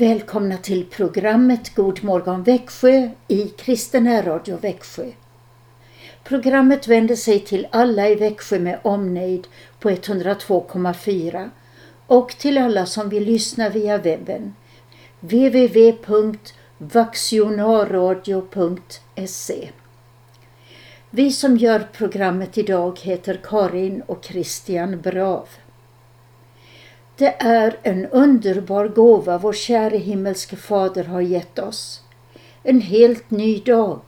Välkomna till programmet God morgon Växjö i Kristen Radio Växjö. Programmet vänder sig till alla i Växjö med omnejd på 102,4 och till alla som vill lyssna via webben www.vaxionarradio.se Vi som gör programmet idag heter Karin och Christian Brav. Det är en underbar gåva vår käre himmelske Fader har gett oss. En helt ny dag.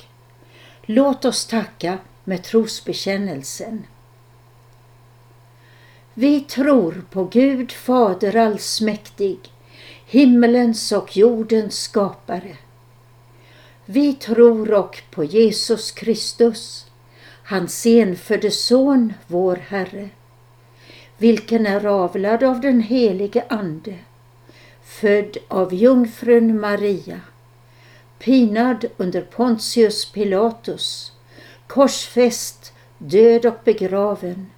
Låt oss tacka med trosbekännelsen. Vi tror på Gud Fader allsmäktig, himmelens och jordens skapare. Vi tror och på Jesus Kristus, hans enfödde Son, vår Herre vilken är avlad av den helige Ande, född av jungfrun Maria, pinad under Pontius Pilatus, korsfäst, död och begraven,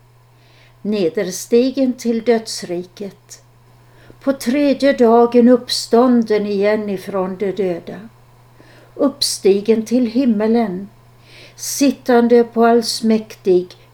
nederstigen till dödsriket, på tredje dagen uppstånden igen ifrån de döda, uppstigen till himmelen, sittande på allsmäktig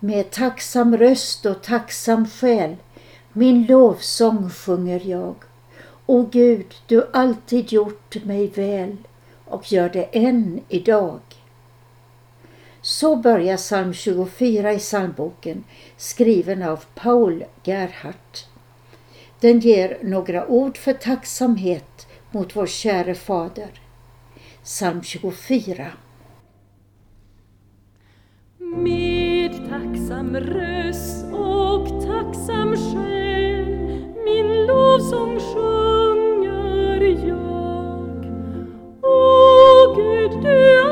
Med tacksam röst och tacksam själ min lovsång sjunger jag. O Gud, du alltid gjort mig väl och gör det än idag. Så börjar psalm 24 i psalmboken skriven av Paul Gerhardt. Den ger några ord för tacksamhet mot vår käre Fader. Psalm 24. Tacksam röst och tacksam själ min lovsång sjunger jag. O Gud, du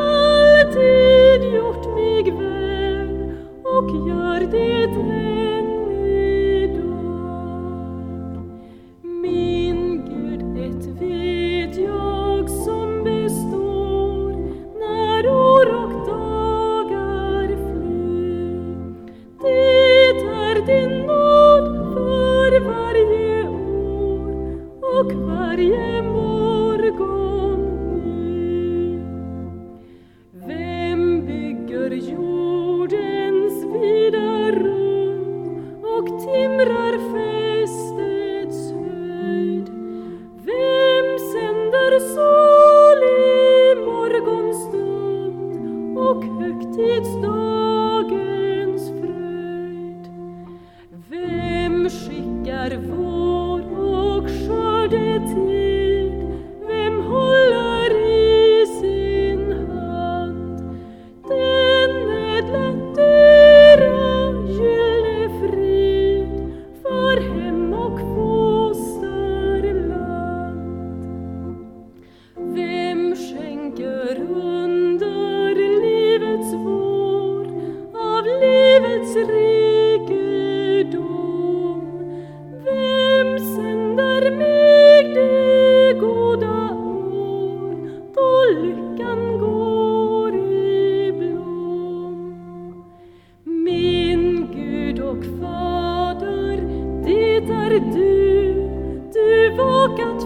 är du, du vakat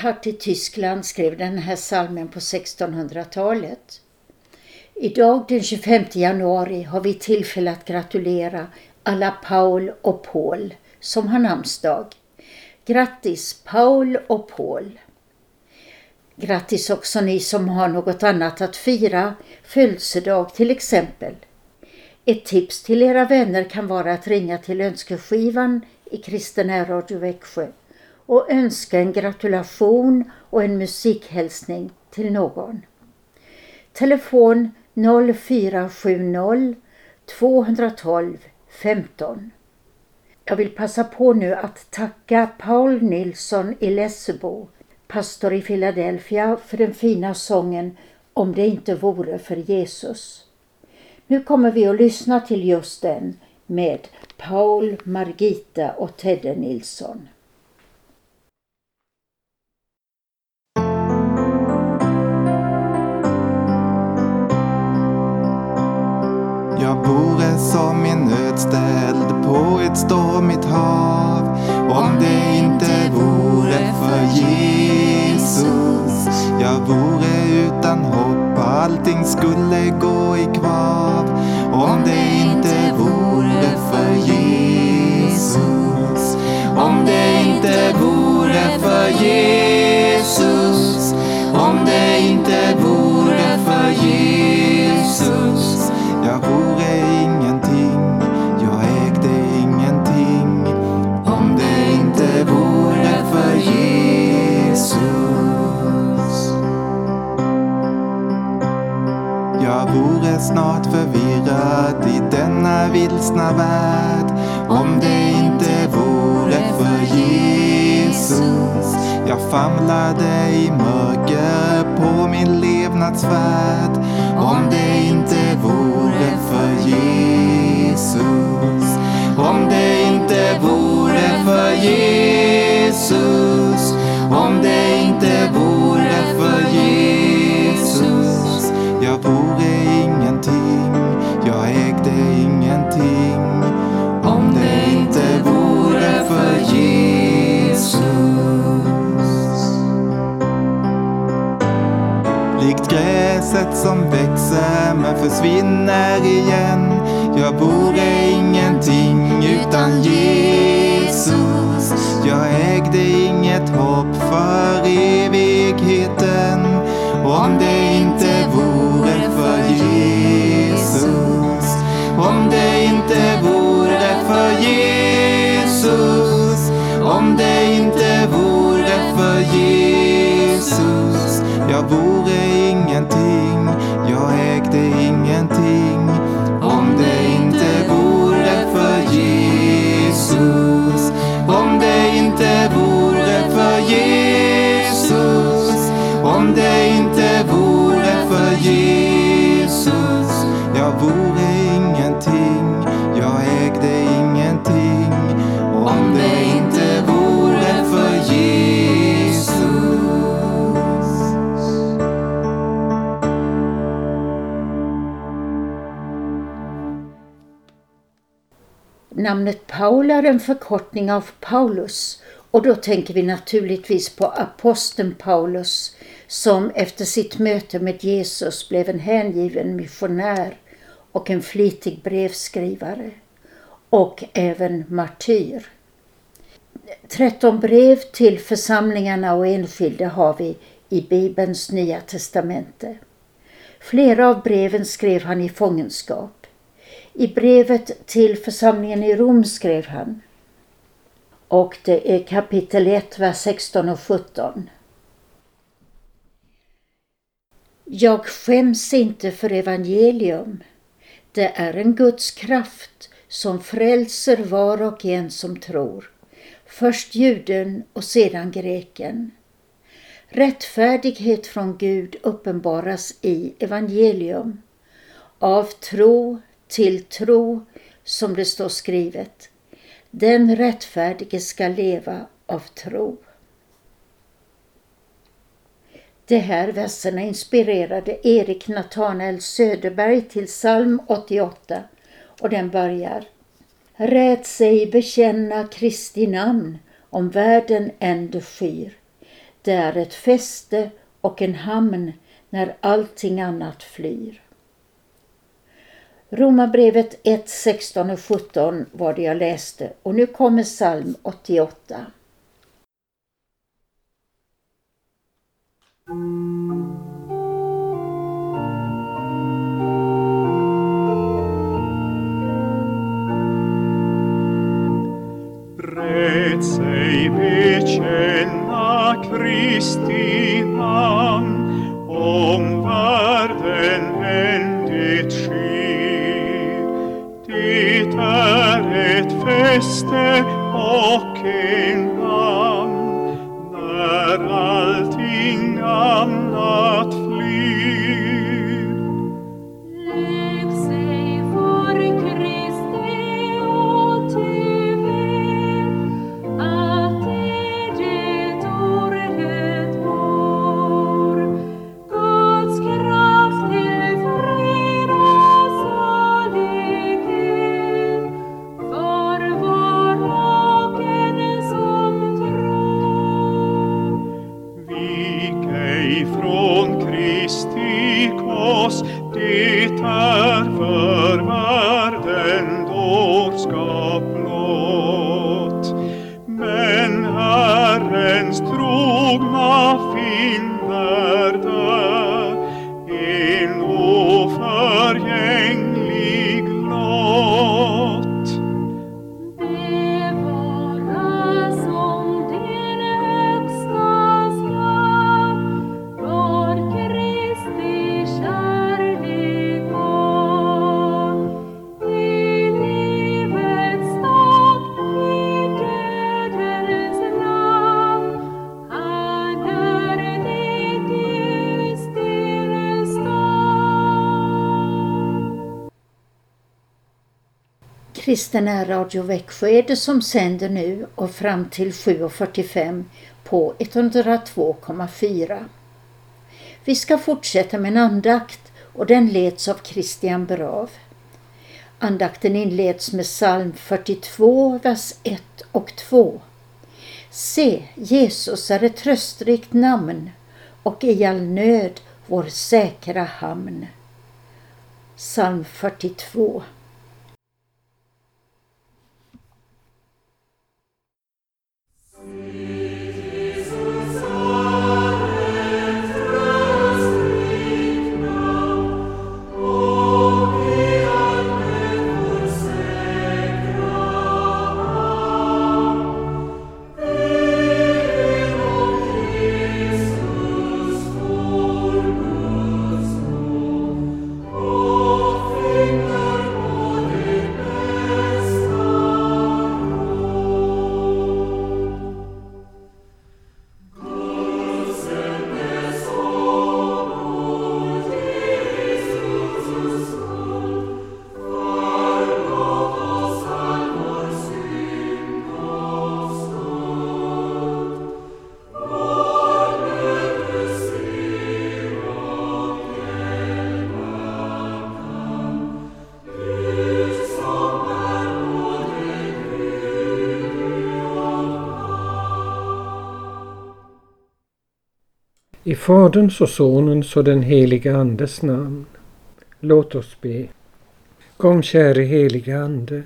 Paul i Tyskland skrev den här salmen på 1600-talet. Idag den 25 januari har vi tillfälle att gratulera alla Paul och Paul som har namnsdag. Grattis Paul och Paul! Grattis också ni som har något annat att fira, födelsedag till exempel. Ett tips till era vänner kan vara att ringa till önskeskivan i Kristen Radio Växjö och önska en gratulation och en musikhälsning till någon. Telefon 0470 212 15. Jag vill passa på nu att tacka Paul Nilsson i Lessebo, pastor i Philadelphia, för den fina sången Om det inte vore för Jesus. Nu kommer vi att lyssna till just den med Paul, Margita och Tedde Nilsson. Som en nödställd på ett stormigt hav om det inte vore för Jesus. Jag vore utan hopp, allting skulle gå i kvav om det inte vore för Jesus. Om det inte vore för Jesus. Om det snart förvirrad i denna vilsna värld om det inte vore för Jesus. Jag famlade i mörker på min levnadsfärd om det inte vore för Jesus. Om det inte vore för Jesus. Om det Namnet Paul är en förkortning av Paulus och då tänker vi naturligtvis på aposteln Paulus som efter sitt möte med Jesus blev en hängiven missionär och en flitig brevskrivare och även martyr. 13 brev till församlingarna och enskilda har vi i Bibelns nya testamente. Flera av breven skrev han i fångenskap. I brevet till församlingen i Rom skrev han och det är kapitel 1, vers 16 och 17. Jag skäms inte för evangelium. Det är en Guds kraft som frälser var och en som tror. Först juden och sedan greken. Rättfärdighet från Gud uppenbaras i evangelium. Av tro till tro, som det står skrivet. Den rättfärdige ska leva av tro. De här verserna inspirerade Erik Nathanael Söderberg till psalm 88 och den börjar Rät sig bekänna Kristi namn om världen ände skyr. Det är ett fäste och en hamn när allting annat flyr. Romarbrevet 1, 16 och 17 var det jag läste och nu kommer psalm 88. Bred sig bekänna Kristi namn om världen än sker. Det är ett fäste och en hamn när allting Kristen är Radio Växjö är det som sänder nu och fram till 7.45 på 102,4. Vi ska fortsätta med en andakt och den leds av Christian Brav. Andakten inleds med psalm 42, vers 1 och 2. Se, Jesus är ett tröstrikt namn och i all nöd vår säkra hamn. Psalm 42. Amen. I Faderns och Sonens och den helige Andes namn. Låt oss be. Kom käre helige Ande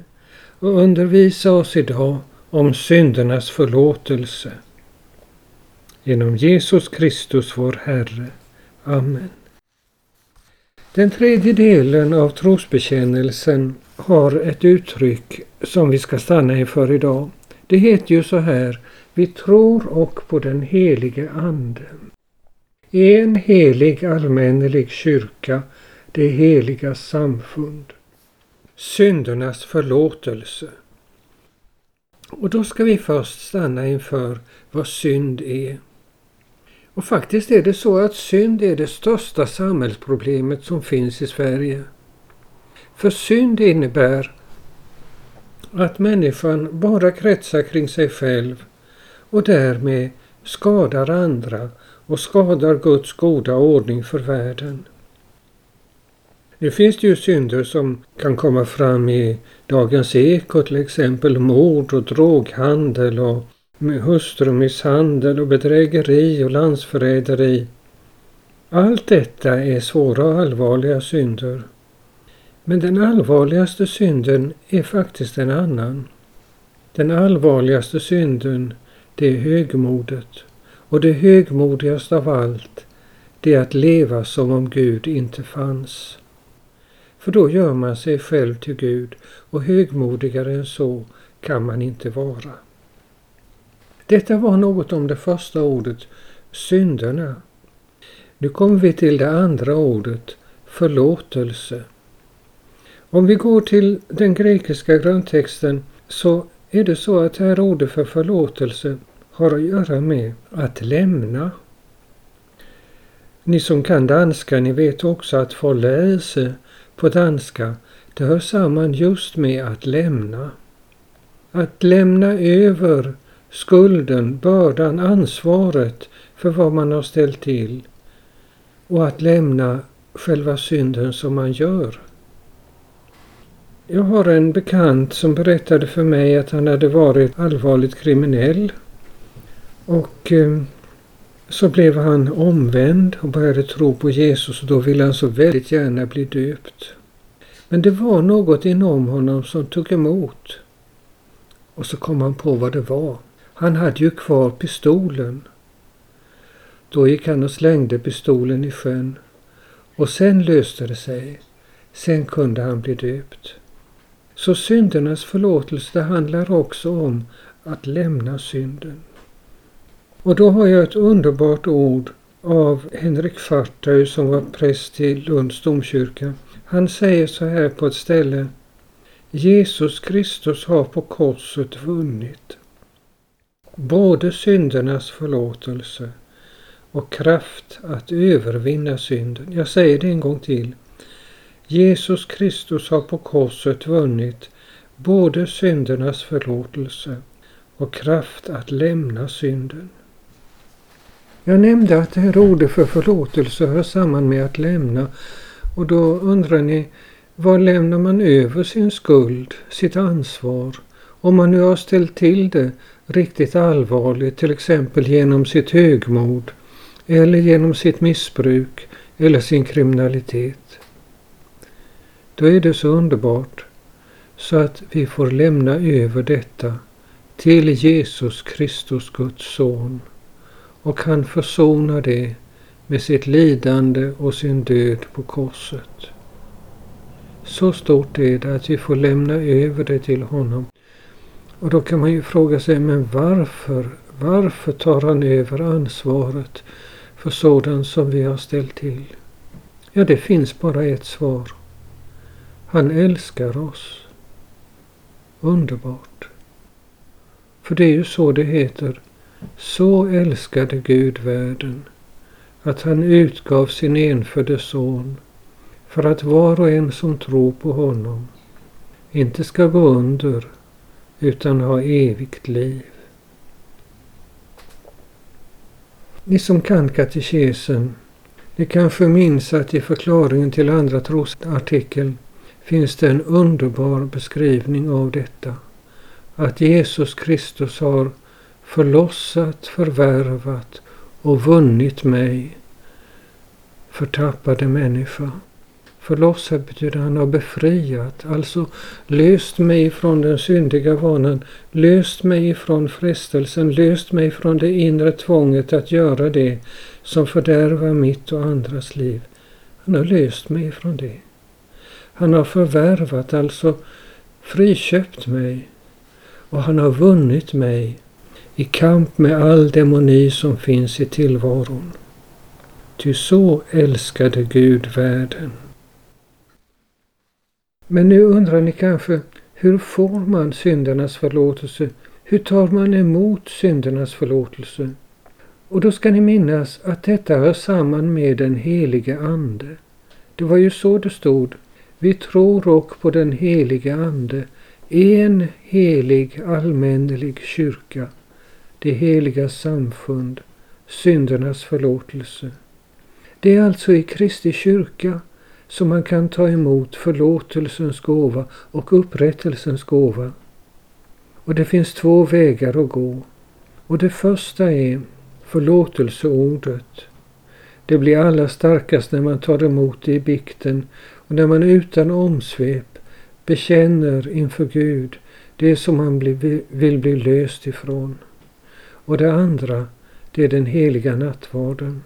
och undervisa oss idag om syndernas förlåtelse. Genom Jesus Kristus vår Herre. Amen. Den tredje delen av trosbekännelsen har ett uttryck som vi ska stanna inför idag. Det heter ju så här, vi tror och på den helige Ande. En helig allmännelig kyrka, det heliga samfund. Syndernas förlåtelse. Och då ska vi först stanna inför vad synd är. Och faktiskt är det så att synd är det största samhällsproblemet som finns i Sverige. För synd innebär att människan bara kretsar kring sig själv och därmed skadar andra och skadar Guds goda ordning för världen. Nu finns det ju synder som kan komma fram i Dagens Eko till exempel mord och droghandel och hustrumisshandel och bedrägeri och landsförräderi. Allt detta är svåra och allvarliga synder. Men den allvarligaste synden är faktiskt en annan. Den allvarligaste synden, det är högmodet. Och det högmodigaste av allt, det är att leva som om Gud inte fanns. För då gör man sig själv till Gud och högmodigare än så kan man inte vara. Detta var något om det första ordet, synderna. Nu kommer vi till det andra ordet, förlåtelse. Om vi går till den grekiska grundtexten så är det så att här ordet för förlåtelse har att göra med att lämna. Ni som kan danska, ni vet också att förläse på danska, det hör samman just med att lämna. Att lämna över skulden, bördan, ansvaret för vad man har ställt till och att lämna själva synden som man gör. Jag har en bekant som berättade för mig att han hade varit allvarligt kriminell och eh, så blev han omvänd och började tro på Jesus och då ville han så väldigt gärna bli döpt. Men det var något inom honom som tog emot. Och så kom han på vad det var. Han hade ju kvar pistolen. Då gick han och slängde pistolen i sjön. Och sen löste det sig. Sen kunde han bli döpt. Så syndernas förlåtelse det handlar också om att lämna synden. Och då har jag ett underbart ord av Henrik Fartau som var präst i Lunds domkyrka. Han säger så här på ett ställe. Jesus Kristus har på korset vunnit både syndernas förlåtelse och kraft att övervinna synden. Jag säger det en gång till. Jesus Kristus har på korset vunnit både syndernas förlåtelse och kraft att lämna synden. Jag nämnde att det här ordet för förlåtelse hör samman med att lämna och då undrar ni, var lämnar man över sin skuld, sitt ansvar? Om man nu har ställt till det riktigt allvarligt, till exempel genom sitt högmod eller genom sitt missbruk eller sin kriminalitet. Då är det så underbart så att vi får lämna över detta till Jesus Kristus, Guds son. Och han försonar det med sitt lidande och sin död på korset. Så stort är det att vi får lämna över det till honom. Och då kan man ju fråga sig, men varför? Varför tar han över ansvaret för sådant som vi har ställt till? Ja, det finns bara ett svar. Han älskar oss. Underbart. För det är ju så det heter. Så älskade Gud världen att han utgav sin enfödde son för att var och en som tror på honom inte ska gå under utan ha evigt liv. Ni som kan katekesen, ni kanske minns att i förklaringen till andra trosartikeln finns det en underbar beskrivning av detta. Att Jesus Kristus har förlossat, förvärvat och vunnit mig, förtappade människa. Förlossat betyder han har befriat, alltså löst mig från den syndiga vanan, löst mig från frestelsen, löst mig från det inre tvånget att göra det som fördärvar mitt och andras liv. Han har löst mig från det. Han har förvärvat, alltså friköpt mig och han har vunnit mig i kamp med all demoni som finns i tillvaron. Ty så älskade Gud världen. Men nu undrar ni kanske, hur får man syndernas förlåtelse? Hur tar man emot syndernas förlåtelse? Och då ska ni minnas att detta hör samman med den helige Ande. Det var ju så det stod. Vi tror och på den helige Ande, en helig allmännelig kyrka, det heliga samfund, syndernas förlåtelse. Det är alltså i Kristi kyrka som man kan ta emot förlåtelsens gåva och upprättelsens gåva. Och det finns två vägar att gå. Och det första är förlåtelseordet. Det blir allra starkast när man tar emot det i bikten och när man utan omsvep bekänner inför Gud det som man vill bli löst ifrån. Och det andra, det är den heliga nattvarden.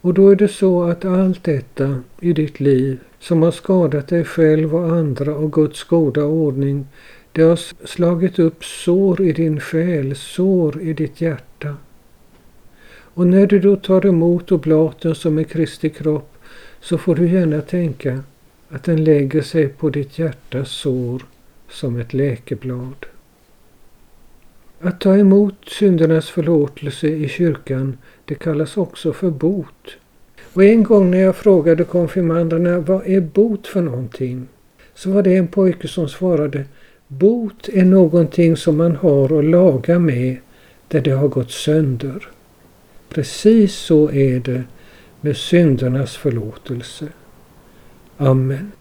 Och då är det så att allt detta i ditt liv som har skadat dig själv och andra och Guds goda ordning, det har slagit upp sår i din själ, sår i ditt hjärta. Och när du då tar emot oblaten som är Kristi kropp så får du gärna tänka att den lägger sig på ditt hjärtas sår som ett läkeblad. Att ta emot syndernas förlåtelse i kyrkan, det kallas också för bot. Och en gång när jag frågade konfirmanderna vad är bot för någonting? Så var det en pojke som svarade Bot är någonting som man har att laga med där det har gått sönder. Precis så är det med syndernas förlåtelse. Amen.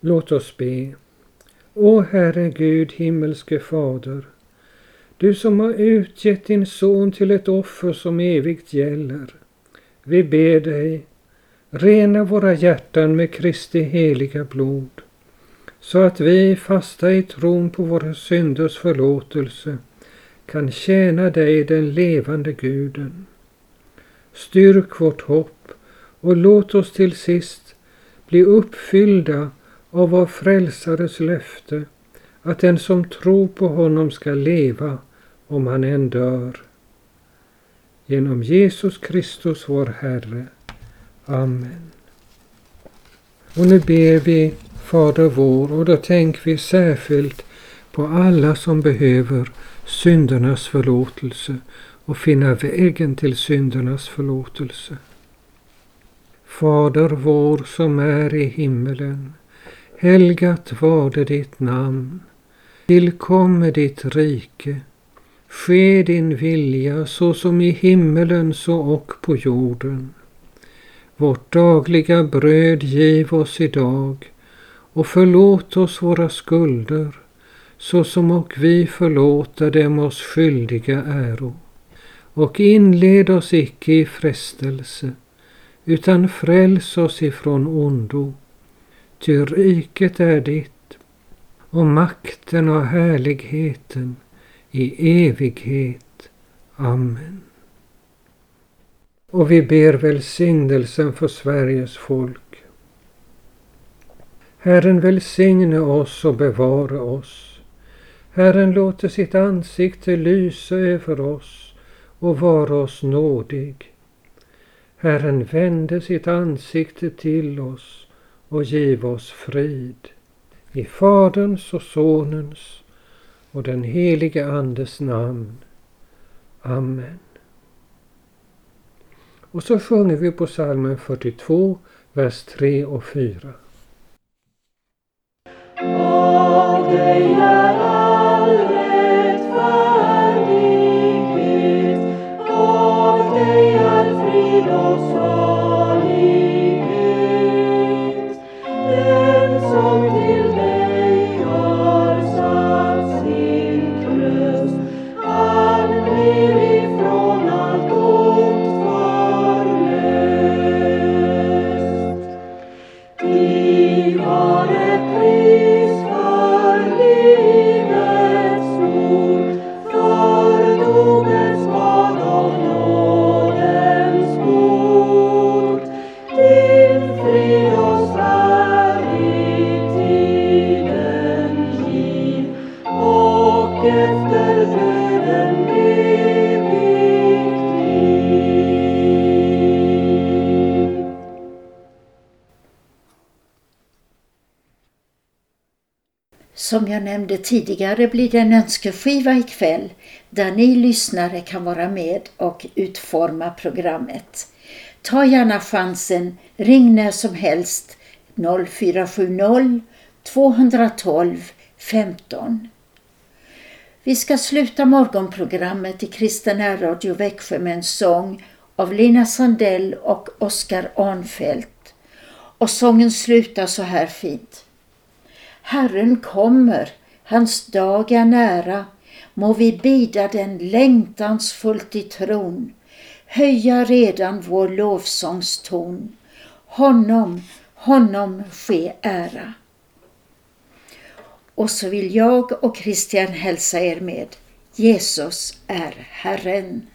Låt oss be. O Herre Gud, himmelske Fader, du som har utgett din son till ett offer som evigt gäller. Vi ber dig, rena våra hjärtan med Kristi heliga blod, så att vi, fasta i tron på våra synders förlåtelse, kan tjäna dig, den levande Guden. Styrk vårt hopp och låt oss till sist bli uppfyllda av vår frälsares löfte att den som tror på honom ska leva om han än dör. Genom Jesus Kristus vår Herre. Amen. Och nu ber vi Fader vår och då tänker vi särskilt på alla som behöver syndernas förlåtelse och finna vägen till syndernas förlåtelse. Fader vår som är i himmelen. Helgat varde ditt namn. Tillkomme ditt rike. Ske din vilja så som i himmelen så och på jorden. Vårt dagliga bröd giv oss idag och förlåt oss våra skulder så som och vi förlåta dem oss skyldiga äro. Och inled oss icke i frestelse utan fräls oss ifrån ondo. Ty riket är ditt och makten och härligheten i evighet. Amen. Och vi ber välsignelsen för Sveriges folk. Herren välsigne oss och bevara oss. Herren låter sitt ansikte lysa över oss och vara oss nådig. Herren vände sitt ansikte till oss och giv oss frid. I Faderns och Sonens och den helige Andes namn. Amen. Och så sjunger vi på psalmen 42, vers 3 och 4. Som jag nämnde tidigare blir det en önskeskiva ikväll där ni lyssnare kan vara med och utforma programmet. Ta gärna chansen, ring när som helst 0470 212 15. Vi ska sluta morgonprogrammet i Kristen Radio Växjö med en sång av Lina Sandell och Oskar Arnfelt. Och sången slutar så här fint. Herren kommer, Hans dag är nära, må vi bida den längtansfullt i tron, höja redan vår lovsångston. Honom, honom ske ära. Och så vill jag och Christian hälsa er med Jesus är Herren.